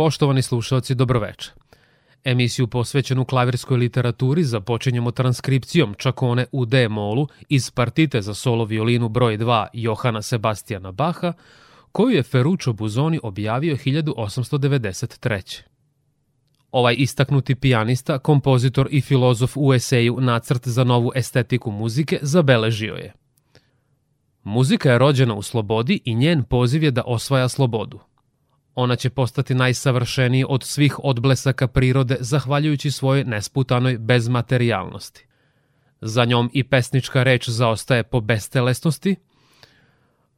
Poštovani slušalci, dobroveče. Emisiju posvećenu klavirskoj literaturi započinjemo transkripcijom čakone u D-molu iz partite za solo violinu broj 2 Johana Sebastijana Baha, koju je Ferruccio Buzoni objavio 1893. Ovaj istaknuti pijanista, kompozitor i filozof u eseju Nacrt za novu estetiku muzike zabeležio je. Muzika je rođena u slobodi i njen poziv je da osvaja slobodu. Ona će postati najsavršeniji od svih odblesaka prirode zahvaljujući svojoj nesputanoj bezmaterijalnosti. Za njom i pesnička reč zaostaje po bestelesnosti.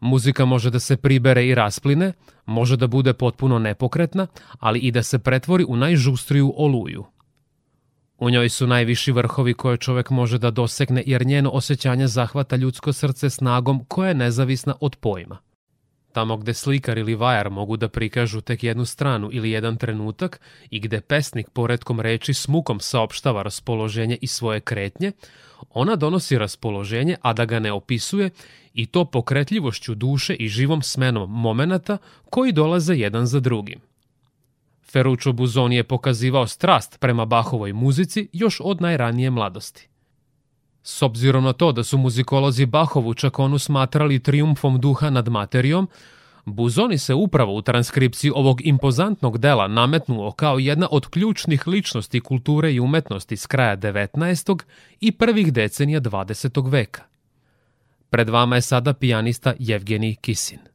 Muzika može da se pribere i raspline, može da bude potpuno nepokretna, ali i da se pretvori u najžustriju oluju. U njoj su najviši vrhovi koje čovek može da dosegne jer njeno osjećanje zahvata ljudsko srce snagom koja je nezavisna od pojma. Tamo gde slikar ili vajar mogu da prikažu tek jednu stranu ili jedan trenutak i gde pesnik poredkom reči s mukom saopštava raspoloženje i svoje kretnje, ona donosi raspoloženje, a da ga ne opisuje i to pokretljivošću duše i živom smenom momenata koji dolaze jedan za drugim. Ferruccio Buzoni je pokazivao strast prema Bahovoj muzici još od najranije mladosti. S obzirom na to da su muzikolozi Bahovu čakonu smatrali triumfom duha nad materijom, Buzoni se upravo u transkripciji ovog impozantnog dela nametnuo kao jedna od ključnih ličnosti kulture i umetnosti s kraja 19. i prvih decenija 20. veka. Pred vama je sada pijanista Jevgenij Kisin.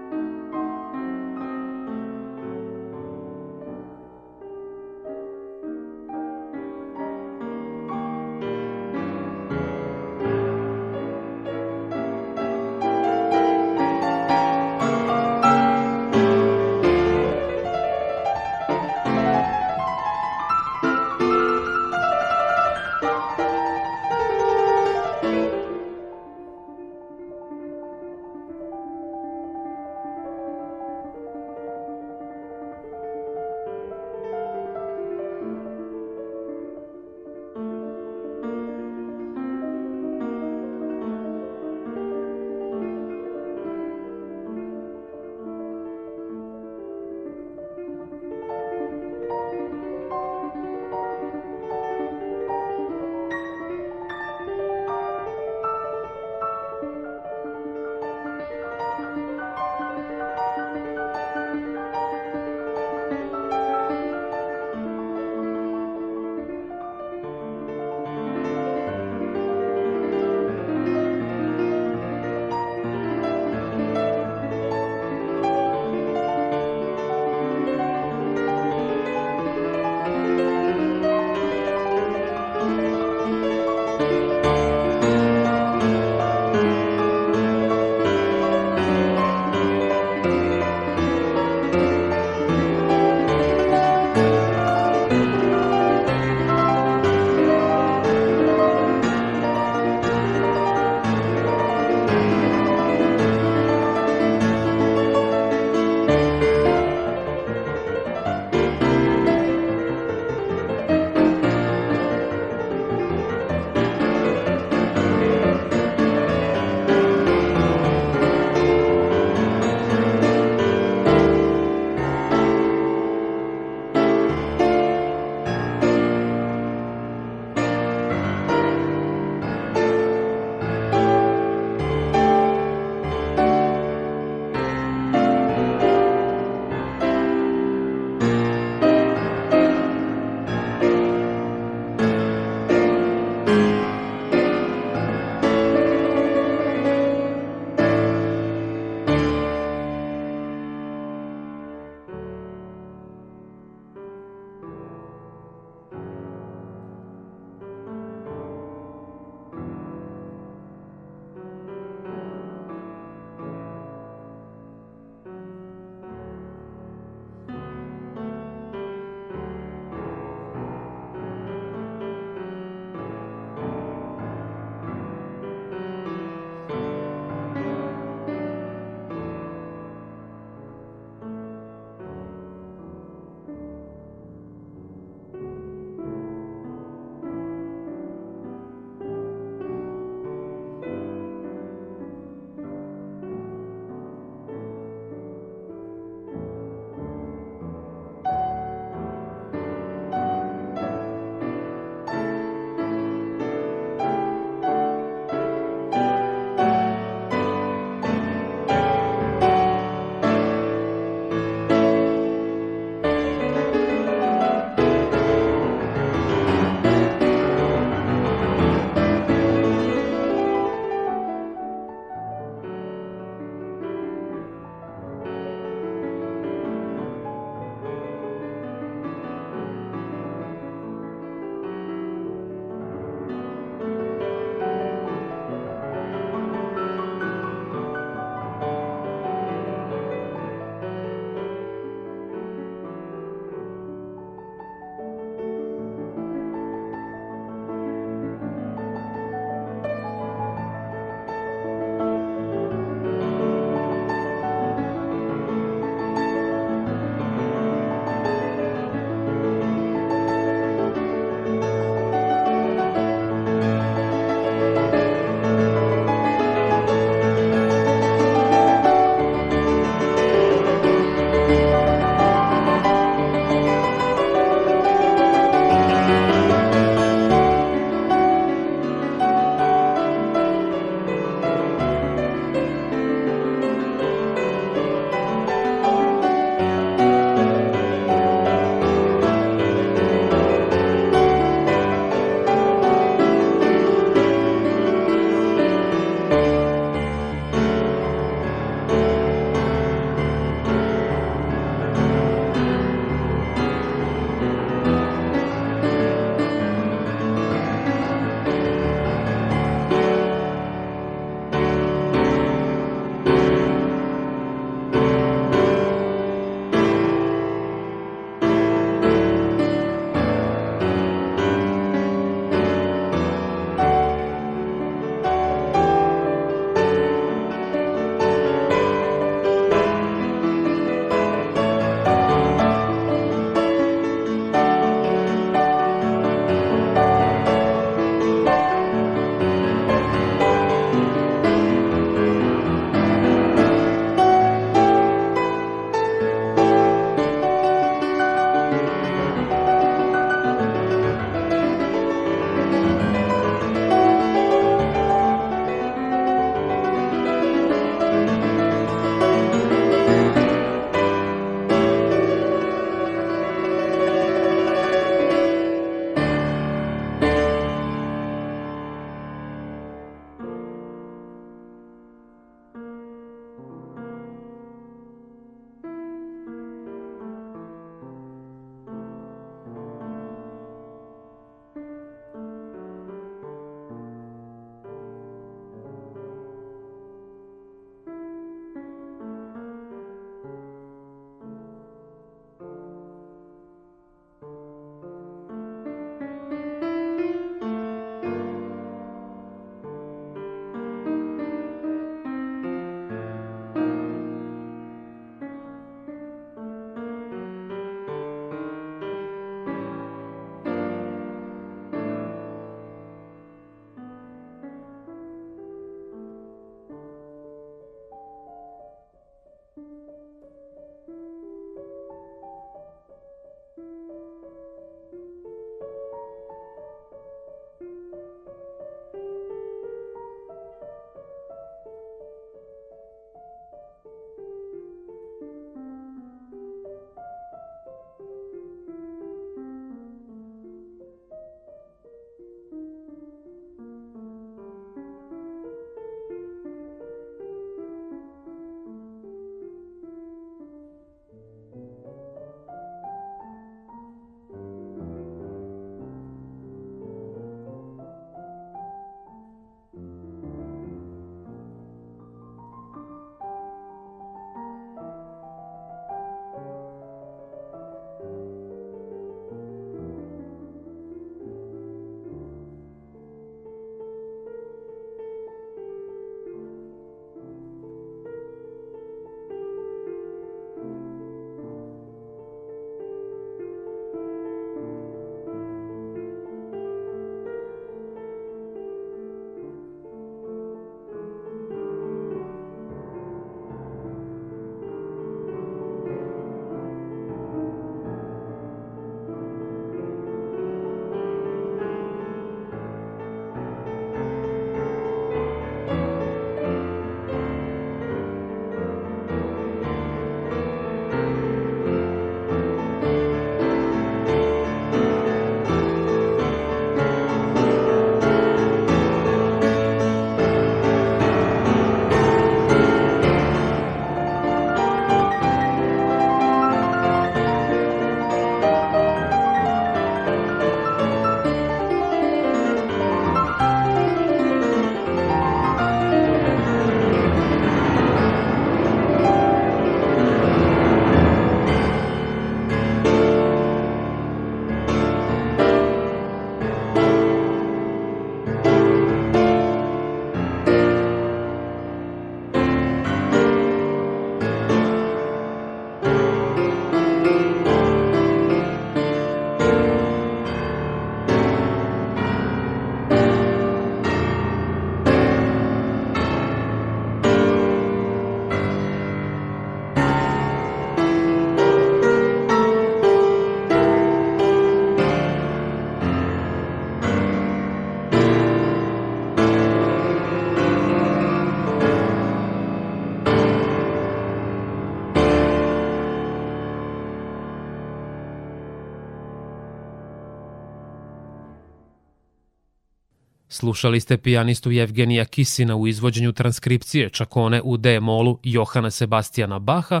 Slušali ste pijanistu Evgenija Kisina u izvođenju transkripcije čakone u D-molu Johana Sebastijana Baha,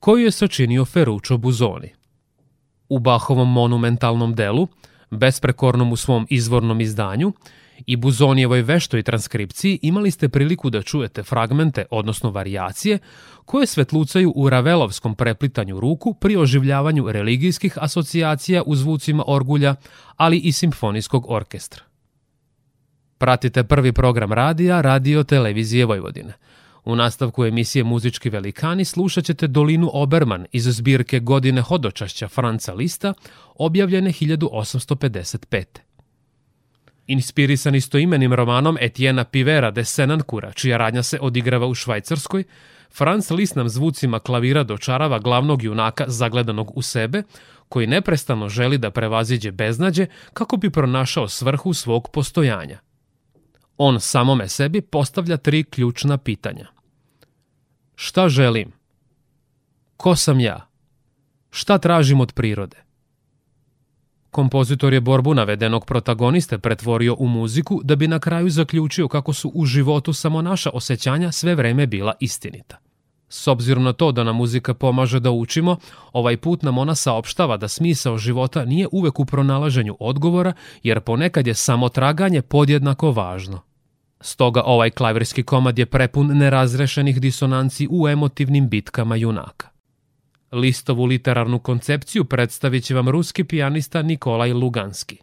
koju je sačinio Ferruccio Buzoni. U Bahovom monumentalnom delu, besprekornom u svom izvornom izdanju, i Buzonijevoj veštoj transkripciji imali ste priliku da čujete fragmente, odnosno varijacije, koje svetlucaju u ravelovskom preplitanju ruku pri oživljavanju religijskih asocijacija u zvucima orgulja, ali i simfonijskog orkestra. Pratite prvi program radija Radio Televizije Vojvodine. U nastavku emisije Muzički velikani slušat ćete Dolinu Oberman iz zbirke Godine hodočašća Franca Lista, objavljene 1855. Inspirisan istoimenim romanom Etiena Pivera de Senankura, čija radnja se odigrava u Švajcarskoj, Franz Liszt nam zvucima klavira dočarava glavnog junaka zagledanog u sebe, koji neprestano želi da prevaziđe beznađe kako bi pronašao svrhu svog postojanja. On samome sebi postavlja tri ključna pitanja. Šta želim? Ko sam ja? Šta tražim od prirode? Kompozitor je borbu navedenog protagoniste pretvorio u muziku da bi na kraju zaključio kako su u životu samo naša osjećanja sve vreme bila istinita. S obzirom na to da nam muzika pomaže da učimo, ovaj put nam ona saopštava da smisao života nije uvek u pronalaženju odgovora, jer ponekad je samo traganje podjednako važno. Stoga ovaj klavirski komad je prepun nerazrešenih disonanci u emotivnim bitkama junaka. Listovu literarnu koncepciju predstavit će vam ruski pijanista Nikolaj Luganski.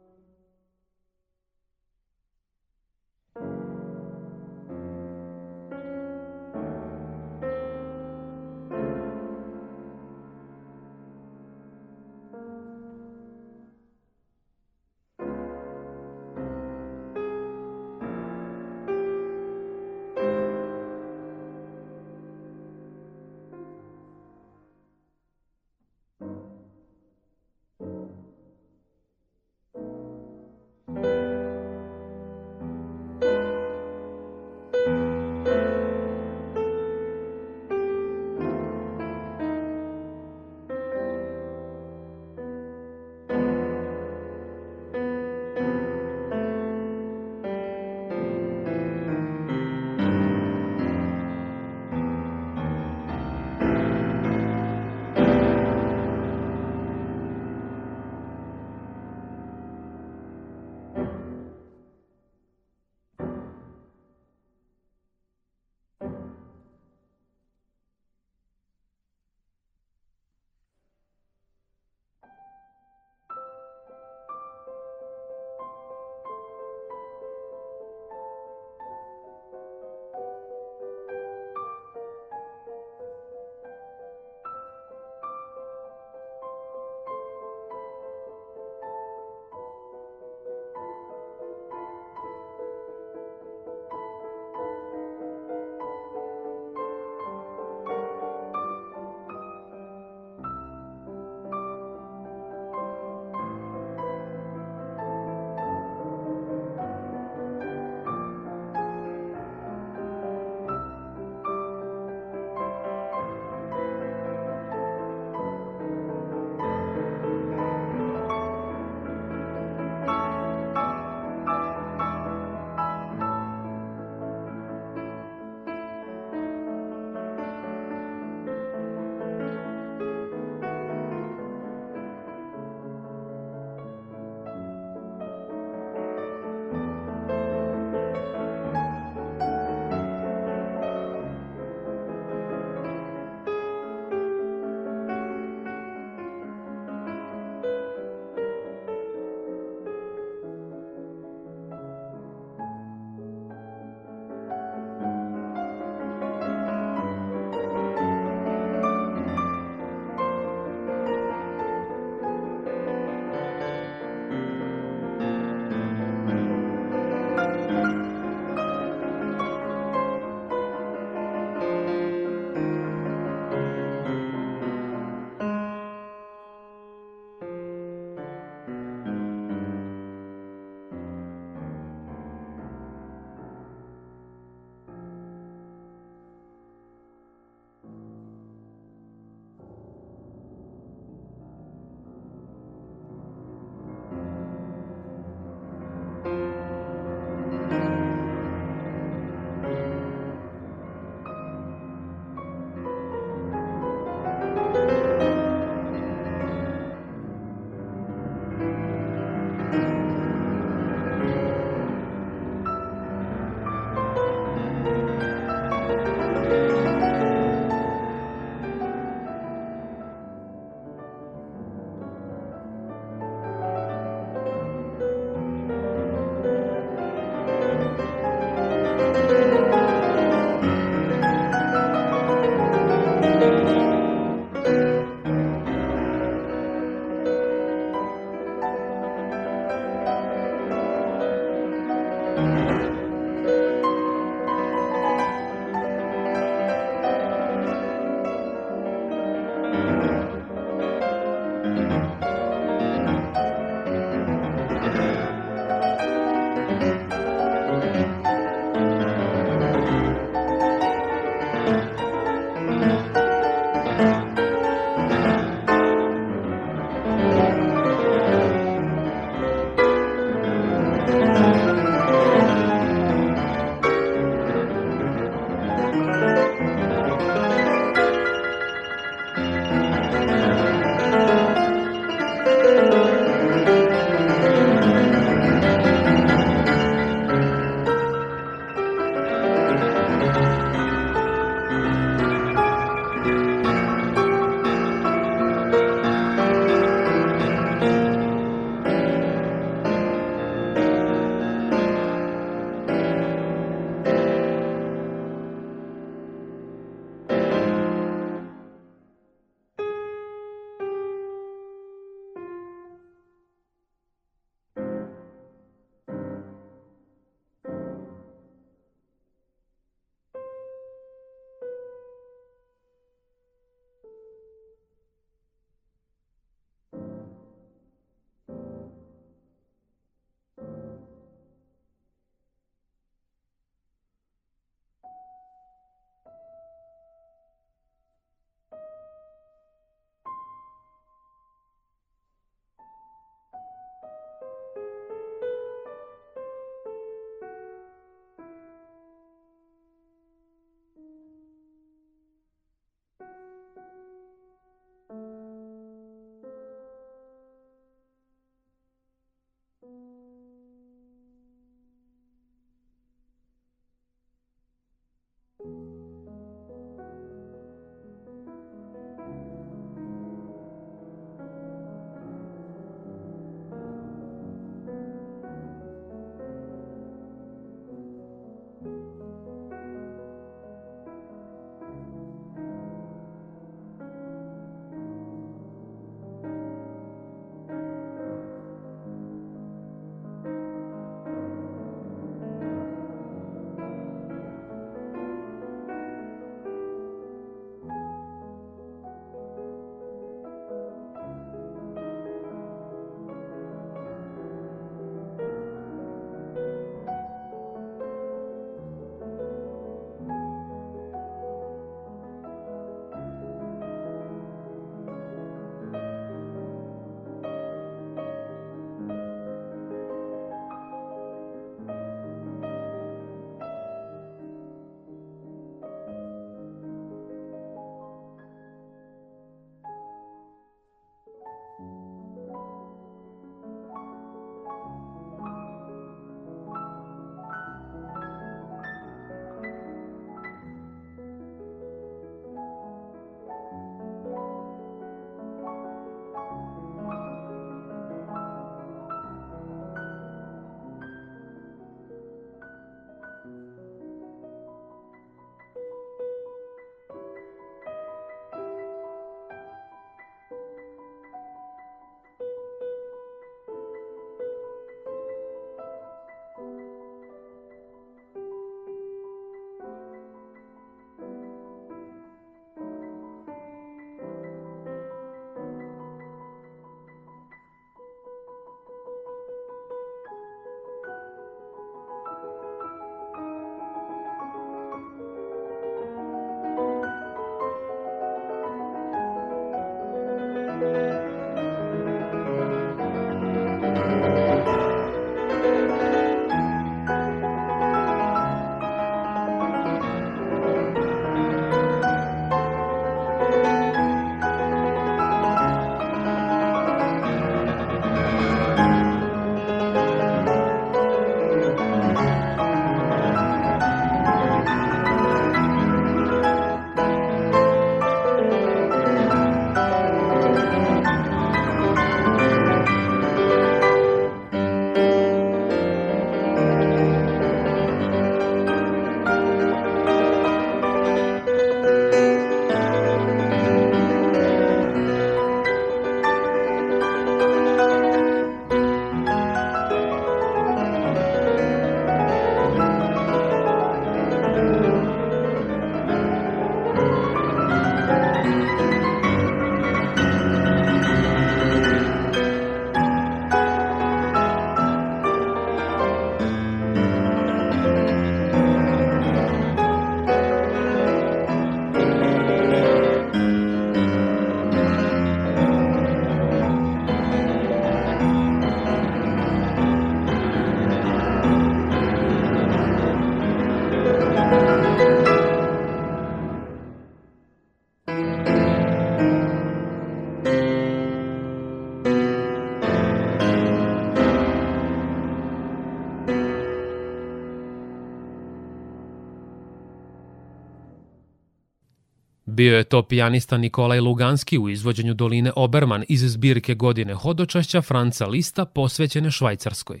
Bio je to pijanista Nikolaj Luganski u izvođenju doline Oberman iz zbirke godine hodočašća Franca Lista posvećene Švajcarskoj.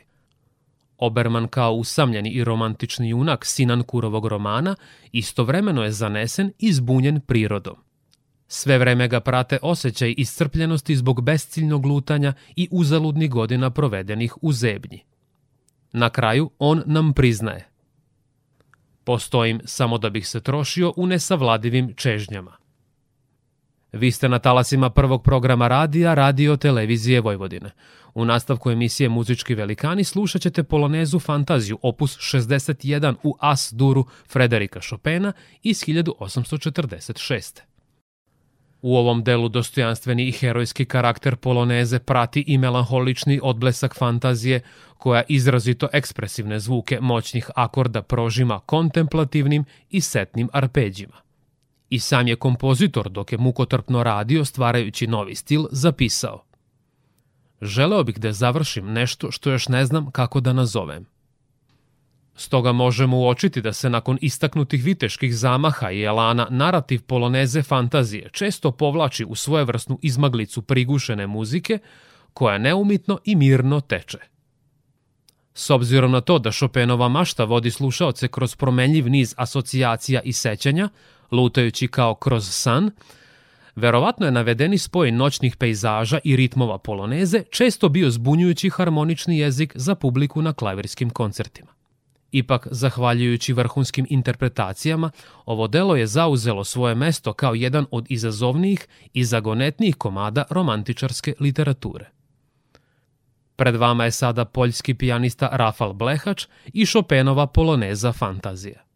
Oberman kao usamljeni i romantični junak Sinankurovog romana istovremeno je zanesen i zbunjen prirodom. Sve vreme ga prate osjećaj iscrpljenosti zbog besciljnog lutanja i uzaludnih godina provedenih u zebnji. Na kraju on nam priznaje. Postojim samo da bih se trošio u nesavladivim čežnjama. Vi ste na talasima prvog programa radija Radio Televizije Vojvodine. U nastavku emisije Muzički velikani slušat ćete polonezu Fantaziju opus 61 u As duru Frederika Chopina iz 1846. U ovom delu dostojanstveni i herojski karakter poloneze prati i melanholični odblesak fantazije koja izrazito ekspresivne zvuke moćnih akorda prožima kontemplativnim i setnim arpeđima. I sam je kompozitor, dok je mukotrpno radio stvarajući novi stil, zapisao Želeo bih da završim nešto što još ne znam kako da nazovem – Stoga možemo uočiti da se nakon istaknutih viteških zamaha i elana narativ poloneze fantazije često povlači u svojevrsnu izmaglicu prigušene muzike koja neumitno i mirno teče. S obzirom na to da Chopinova mašta vodi slušaoce kroz promenljiv niz asocijacija i sećanja, lutajući kao kroz san, verovatno je navedeni spoj noćnih pejzaža i ritmova poloneze često bio zbunjujući harmonični jezik za publiku na klavirskim koncertima. Ipak, zahvaljujući vrhunskim interpretacijama, ovo delo je zauzelo svoje mesto kao jedan od izazovnijih i zagonetnijih komada romantičarske literature. Pred vama je sada poljski pijanista Rafal Blehač i Chopinova poloneza Fantazija.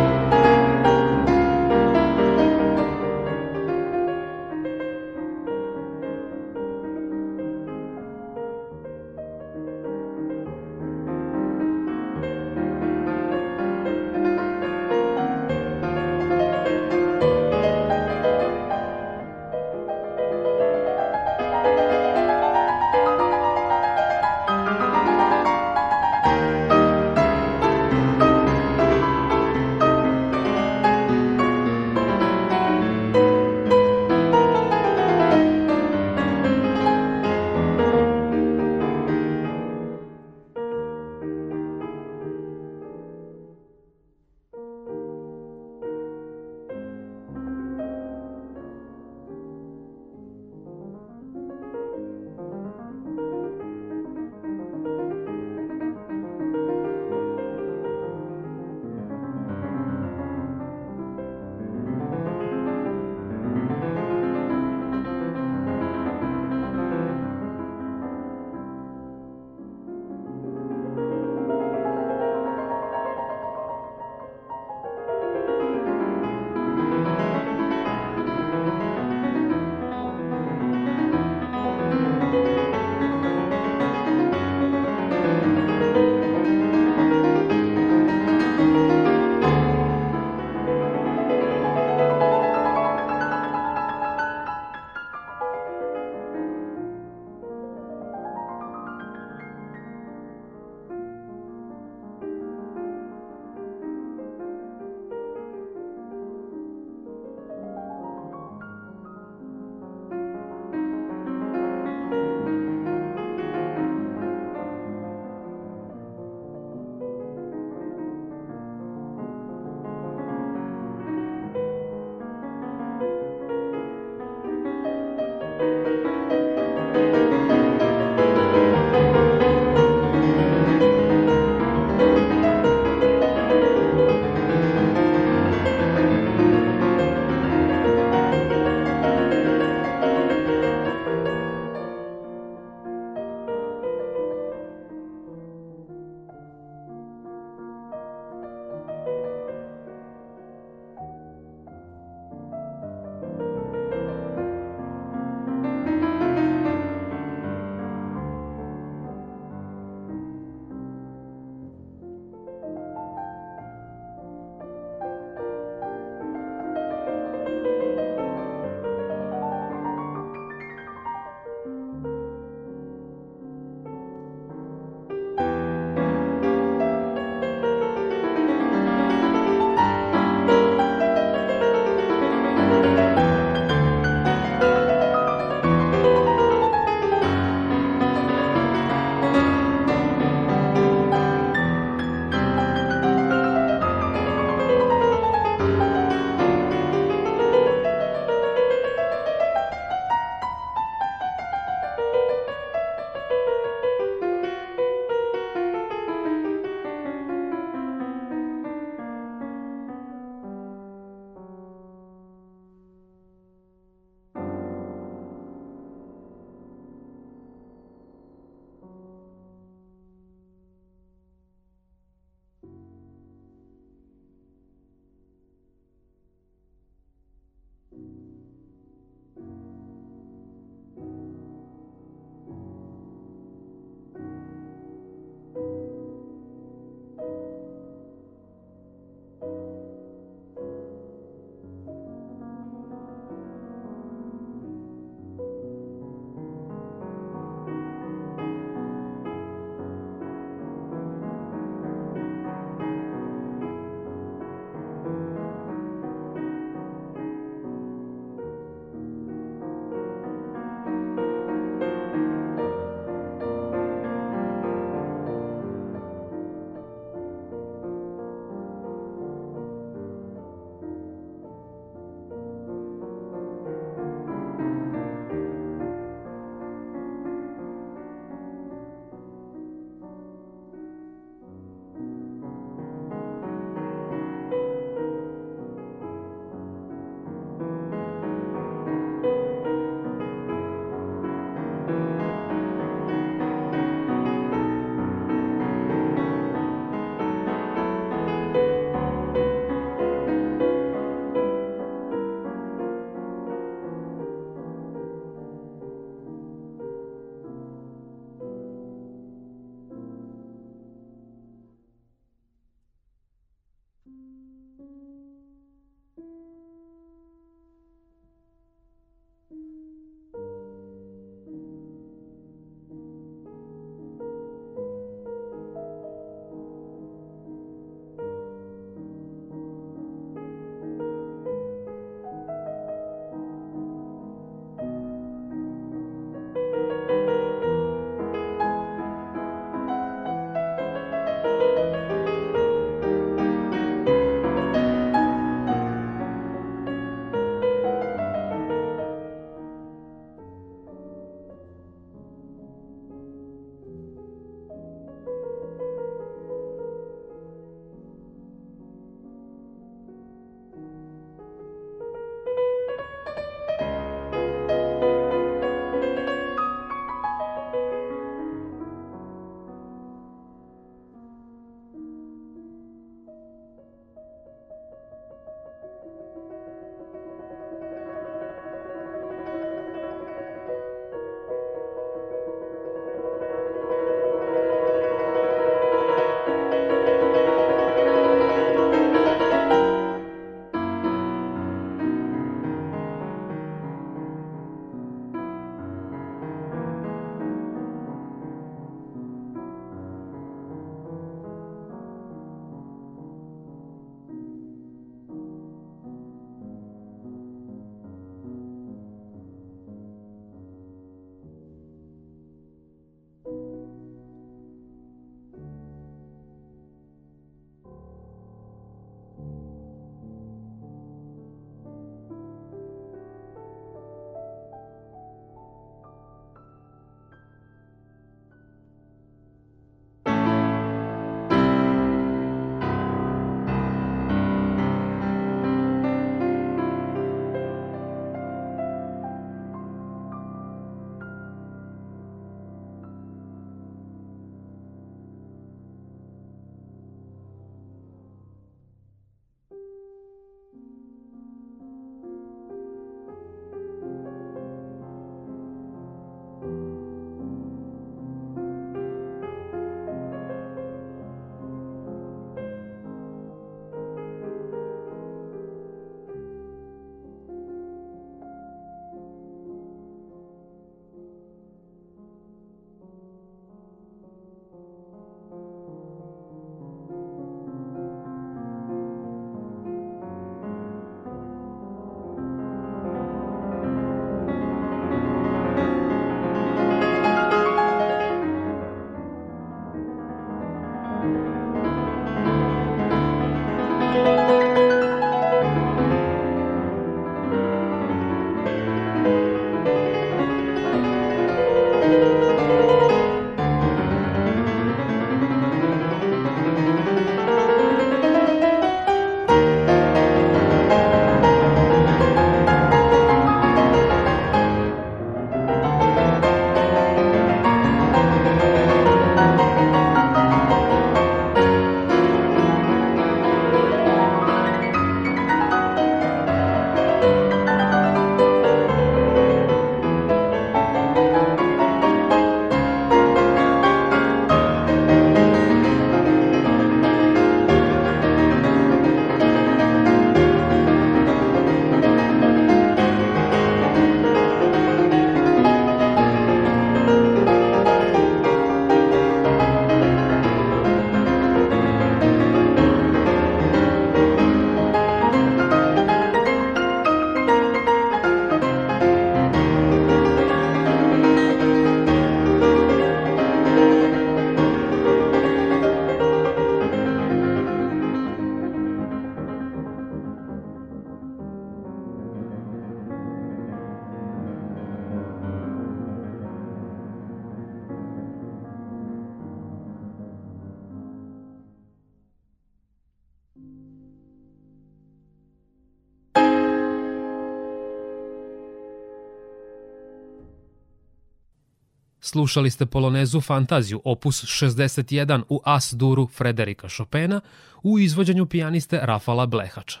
Slušali ste polonezu Fantaziju opus 61 u As-duru Frederika Chopina u izvođenju pijaniste Rafala Blehača.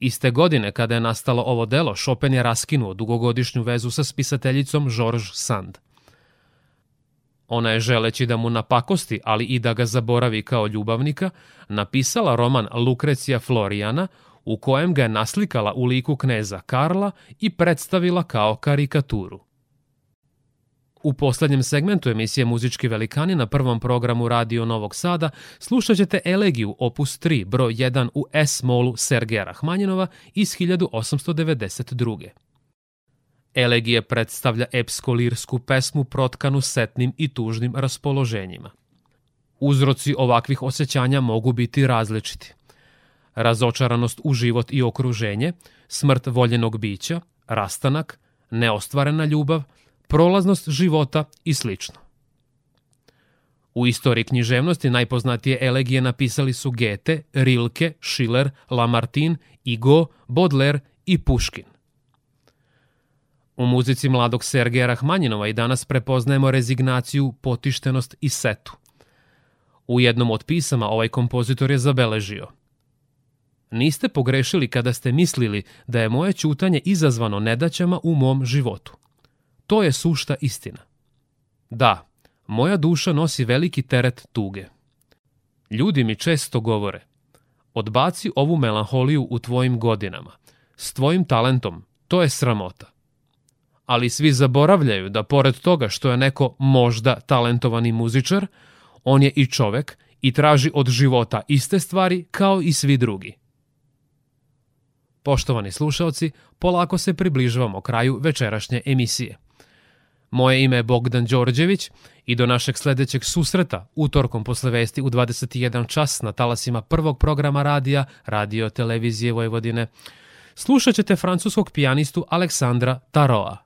Iste godine kada je nastalo ovo delo, Chopin je raskinuo dugogodišnju vezu sa spisateljicom Georges Sand. Ona je želeći da mu napakosti, ali i da ga zaboravi kao ljubavnika, napisala roman Lukrecija Florijana, u kojem ga je naslikala u liku kneza Karla i predstavila kao karikaturu. U poslednjem segmentu emisije Muzički velikani na prvom programu Radio Novog Sada slušat ćete elegiju opus 3 broj 1 u S-molu Sergeja Rahmanjinova iz 1892. Elegije predstavlja epsko-lirsku pesmu protkanu setnim i tužnim raspoloženjima. Uzroci ovakvih osjećanja mogu biti različiti. Razočaranost u život i okruženje, smrt voljenog bića, rastanak, neostvarena ljubav, prolaznost života i slično. U istoriji književnosti najpoznatije elegije napisali su Goethe, Rilke, Schiller, Lamartine, Igo, Baudelaire i Puškin. U muzici mladog Sergeja Rahmanjinova i danas prepoznajemo rezignaciju, potištenost i setu. U jednom od pisama ovaj kompozitor je zabeležio Niste pogrešili kada ste mislili da je moje ćutanje izazvano nedaćama u mom životu. To je sušta istina. Da, moja duša nosi veliki teret tuge. Ljudi mi često govore, odbaci ovu melanholiju u tvojim godinama, s tvojim talentom, to je sramota. Ali svi zaboravljaju da pored toga što je neko možda talentovani muzičar, on je i čovek i traži od života iste stvari kao i svi drugi. Poštovani slušalci, polako se približavamo kraju večerašnje emisije. Moje ime je Bogdan Đorđević i do našeg sledećeg susreta utorkom posle vesti u 21 čas na talasima prvog programa radija Radio Televizije Vojvodine slušat ćete francuskog pijanistu Aleksandra Taroa.